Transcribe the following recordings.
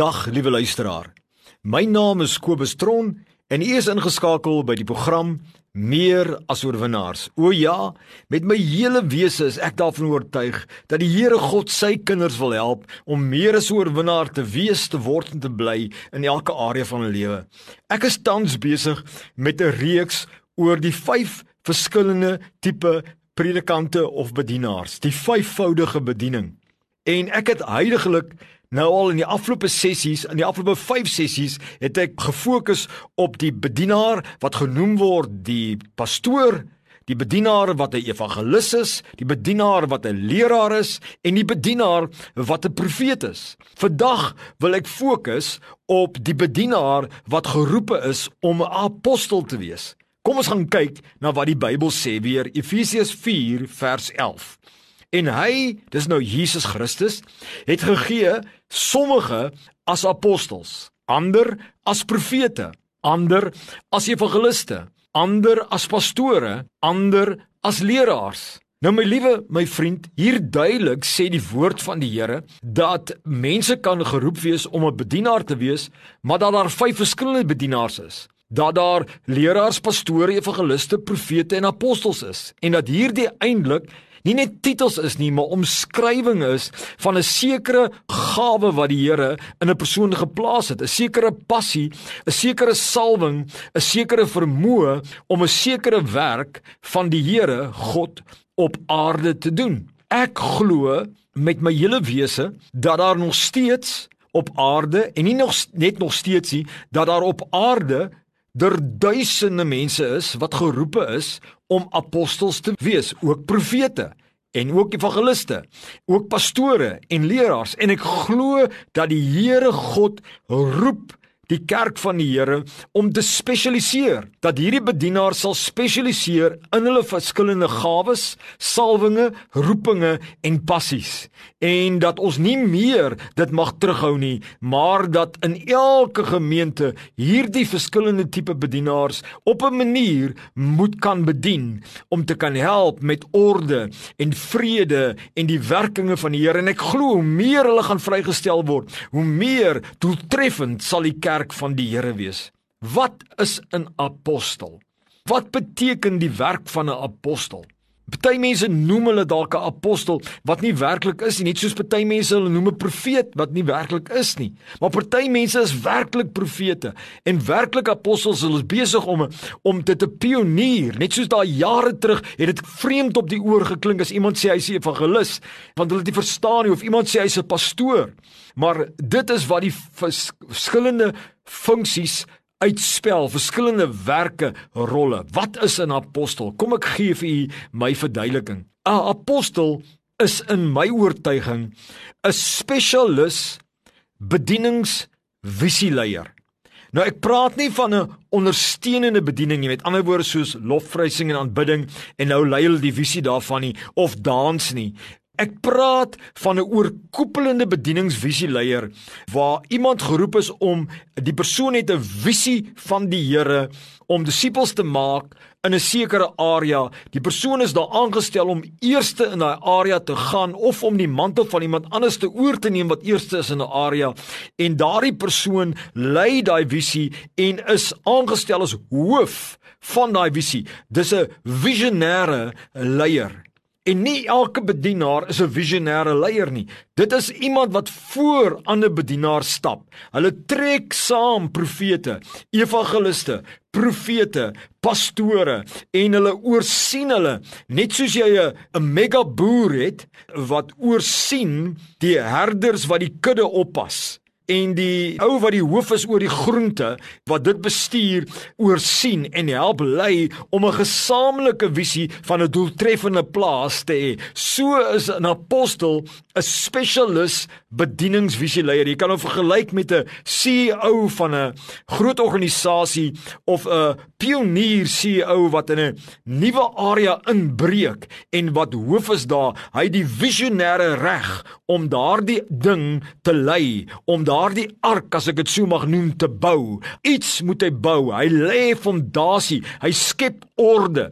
Dag liewe luisteraar. My naam is Kobus Tron en u is ingeskakel by die program Meer as oorwinnaars. O ja, met my hele wese is ek daarvan oortuig dat die Here God sy kinders wil help om meer as oorwinnaar te wees, te word en te bly in elke area van hulle lewe. Ek is tans besig met 'n reeks oor die 5 verskillende tipe predikante of bedienaars, die vyfvoudige bediening. En ek het heidaglik Nou al in die afgelope sessies, in die afgelope 5 sessies, het ek gefokus op die bedienaar wat genoem word die pastoor, die bedienaar wat 'n evangelis is, die bedienaar wat 'n leraar is en die bedienaar wat 'n profeet is. Vandag wil ek fokus op die bedienaar wat geroepe is om 'n apostel te wees. Kom ons gaan kyk na wat die Bybel sê weer Efesiërs 4 vers 11. En hy, dis nou Jesus Christus, het gegee sommige as apostels, ander as profete, ander as evangeliste, ander as pastore, ander as leraars. Nou my liewe my vriend, hier duidelik sê die woord van die Here dat mense kan geroep wees om 'n bedienaar te wees, maar dat daar vyf verskillende bedienaars is. Dat daar leraars, pastore, evangeliste, profete en apostels is en dat hierdie eintlik nie net titels is nie, maar omskrywing is van 'n sekere gawe wat die Here in 'n persoon geplaas het, 'n sekere passie, 'n sekere salwing, 'n sekere vermoë om 'n sekere werk van die Here God op aarde te doen. Ek glo met my hele wese dat daar nog steeds op aarde en nie nog net nog steeds nie dat daar op aarde der duisende mense is wat geroepe is om apostels te wees, ook profete en ook evangeliste, ook pastore en leraars. En ek glo dat die Here God roep die kerk van die Here om te spesialiseer. Dat hierdie bedienaars sal spesialiseer in hulle verskillende gawes, salwinge, roepinge en passies. En dat ons nie meer dit mag terughou nie, maar dat in elke gemeente hierdie verskillende tipe bedienaars op 'n manier moet kan bedien om te kan help met orde en vrede en die werkinge van die Here en ek glo hoe meer hulle gaan vrygestel word, hoe meer doeltreffend sal die kerk werk van die Here wees. Wat is 'n apostel? Wat beteken die werk van 'n apostel? Party mense noem hulle dalk 'n apostel wat nie werklik is nie, net soos party mense hulle noem 'n profeet wat nie werklik is nie. Maar party mense is werklik profete en werklik apostels. Hulle is besig om om dit te pionier. Net soos daai jare terug het dit vreemd op die oor geklink as iemand sê hy's 'n evangelis, want hulle het nie verstaan nie of iemand sê hy's 'n pastoor. Maar dit is wat die verskillende funksies uitspel verskillende werke rolle. Wat is 'n apostel? Kom ek gee vir u my verduideliking. 'n Apostel is in my oortuiging 'n spesialis bedieningsvisieleier. Nou ek praat nie van 'n ondersteunende bediening nie, met ander woorde soos lofprysing en aanbidding en nou lei hulle die visie daarvan nie of dans nie. Ek praat van 'n oorkoepelende bedieningsvisieleier waar iemand geroep is om die persoon het 'n visie van die Here om disippels te maak in 'n sekere area. Die persoon is daar aangestel om eerste in daai area te gaan of om die mantel van iemand anders te oor te neem wat eerste is in 'n area en daardie persoon lei daai visie en is aangestel as hoof van daai visie. Dis 'n visionêre leier. En nie elke bedienaar is 'n visionêre leier nie. Dit is iemand wat voor ander bedienaars stap. Hulle trek saam profete, evangeliste, profete, pastore en hulle oorsien hulle. Net soos jy 'n mega boer het wat oorsien die herders wat die kudde oppas en die ou wat die hoof is oor die groente wat dit bestuur oorsien en help lei om 'n gesamentlike visie van 'n doeltreffende plaas te hê. So is 'n apostel 'n spesialis bedieningsvisieleier. Jy kan hom vergelyk met 'n CEO van 'n groot organisasie of 'n pionier CEO wat in 'n nuwe area inbreek en wat hoof is daar. Hy het die visionêre reg om daardie ding te lei, om daar daardie ark as ek dit sou mag noem te bou. Iets moet hy bou. Hy lê fondasie. Hy skep orde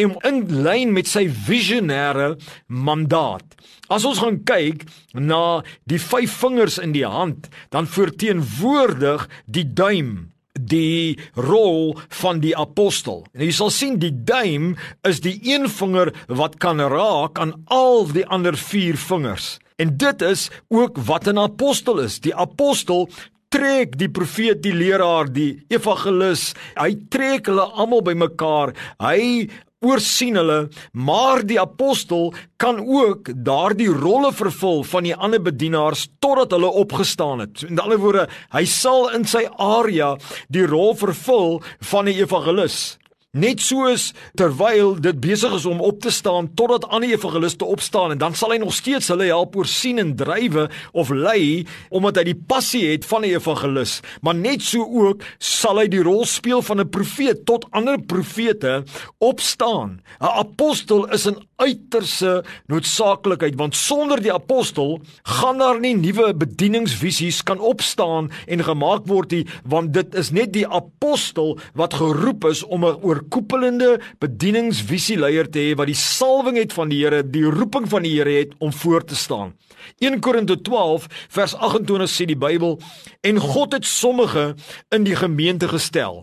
en in lyn met sy visionêre mandaat. As ons gaan kyk na die vyf vingers in die hand, dan verteenwoordig die duim die rol van die apostel. En jy sal sien die duim is die een vinger wat kan raak aan al die ander vier vingers. En dit is ook wat 'n apostel is. Die apostel trek die profeet, die leraar, die evangelis, hy trek hulle almal bymekaar. Hy oorsien hulle, maar die apostel kan ook daardie rolle vervul van die ander bedienaars totdat hulle opgestaan het. In ander woorde, hy sal in sy area die rol vervul van 'n evangelis. Net soos terwyl dit besig is om op te staan totdat ander evangeliste opstaan en dan sal hy nog steeds hulle help oorsien en drywe of lei omdat hy die passie het van 'n evangelis. Maar net so ook sal hy die rol speel van 'n profeet tot ander profete opstaan. 'n Apostel is 'n uiterse noodsaaklikheid want sonder die apostel gaan daar nie nuwe bedieningsvisies kan opstaan en gemaak word nie want dit is net die apostel wat geroep is om 'n oorkoepelende bedieningsvisieleier te hê wat die salwing het van die Here, die roeping van die Here het om voor te staan. 1 Korinte 12 vers 28 sê die Bybel en God het sommige in die gemeente gestel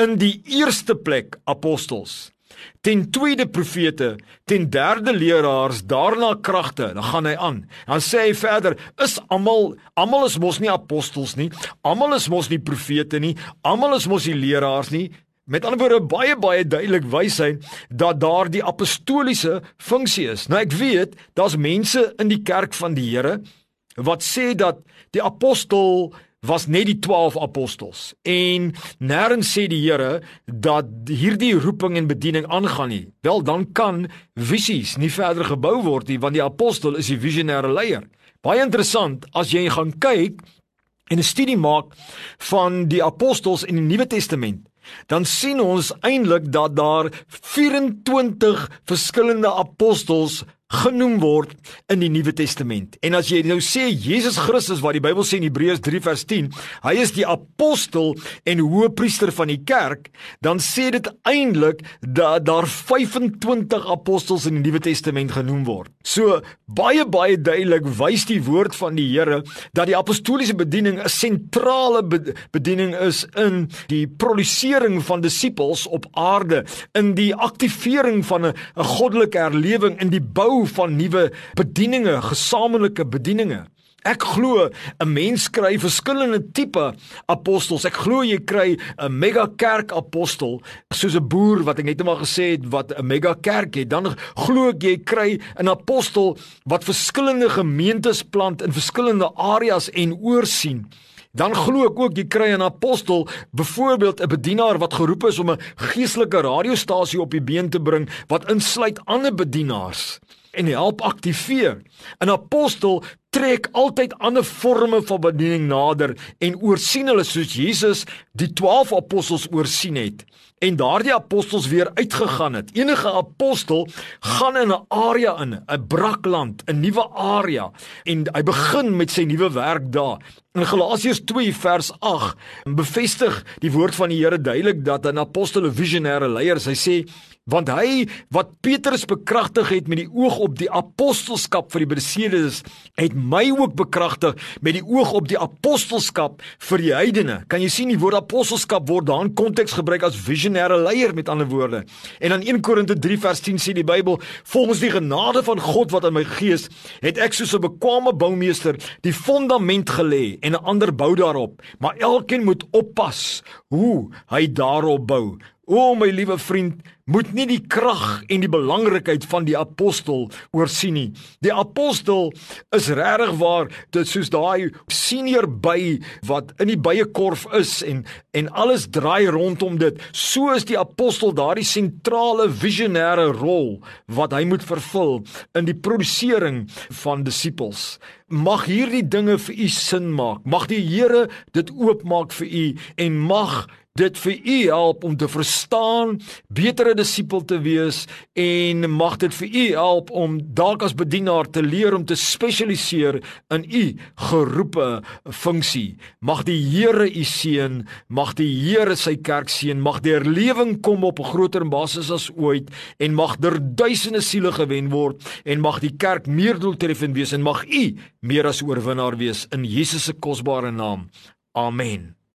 in die eerste plek apostels ten tweede profete, ten derde leraars, daarna kragte. Dan gaan hy aan. Dan sê hy verder: "Is almal almal is mos nie apostels nie. Almal is mos nie profete nie. Almal is mos nie leraars nie. Met ander woorde baie baie duidelik wys hy dat daar die apostoliese funksie is. Nou ek weet daar's mense in die kerk van die Here wat sê dat die apostel was net die 12 apostels en nêrens sê die Here dat hierdie roeping en bediening aangaan nie. Wel dan kan visies nie verder gebou word nie want die apostel is die visionêre leier. Baie interessant as jy gaan kyk en 'n studie maak van die apostels in die Nuwe Testament dan sien ons eintlik dat daar 24 verskillende apostels genoem word in die Nuwe Testament. En as jy nou sê Jesus Christus wat die Bybel sê in Hebreërs 3 vers 10, hy is die apostel en hoëpriester van die kerk, dan sê dit eintlik dat daar 25 apostels in die Nuwe Testament genoem word. So baie baie duidelik wys die woord van die Here dat die apostoliese bediening 'n sentrale bediening is in die produsering van disippels op aarde, in die aktivering van 'n goddelike herlewing in die bou van nuwe bedieninge, gesamentlike bedieninge. Ek glo 'n mens kry verskillende tipe apostels. Ek glo jy kry 'n mega kerk apostel, soos 'n boer wat ek net eendag gesê het wat 'n mega kerk het. Dan glo ek jy kry 'n apostel wat verskillende gemeentes plant in verskillende areas en oorsien. Dan glo ek ook jy kry 'n apostel, byvoorbeeld 'n bedienaar wat geroep is om 'n geestelike radiostasie op die been te bring wat insluit ander bedienaars en help aktiveer. 'n Apostel trek altyd ander forme van bediening nader en oorsien hulle soos Jesus die 12 apostels oorsien het en daardie apostels weer uitgegaan het. Enige apostel gaan in 'n area in, 'n brakland, 'n nuwe area en hy begin met sy nuwe werk daar. In Galasiërs 2 vers 8 bevestig die woord van die Here duidelik dat 'n apostel 'n visionêre leier is. Hy sê want hy wat Petrus bekragtig het met die oog op die apostelskap vir die beseerdes het my ook bekragtig met die oog op die apostelskap vir die heidene kan jy sien die woord apostelskap word daar in konteks gebruik as visionêre leier met ander woorde. En dan 1 Korinte 3 vers 10 sê die Bybel volgens die genade van God wat in my gees het ek soos 'n bekwame boumeester die fondament gelê en 'n ander bou daarop. Maar elkeen moet oppas hoe hy daarop bou O my liewe vriend, moet nie die krag en die belangrikheid van die apostel oorsien nie. Die apostel is regtig waar dit soos daai senior by wat in die byekorf is en en alles draai rondom dit. So is die apostel daardie sentrale visionêre rol wat hy moet vervul in die produsering van disippels. mag hierdie dinge vir u sin maak. Mag die Here dit oopmaak vir u en mag dit vir u help om te verstaan, betere disipel te wees en mag dit vir u help om dalk as bedienaar te leer om te spesialiseer in u geroepe funksie. Mag die Here u seën, mag die Here sy kerk seën, mag die herlewing kom op 'n groter basis as ooit en mag der duisende siele gewen word en mag die kerk meer doeltreffend wees en mag u meer as oorwinnaar wees in Jesus se kosbare naam. Amen.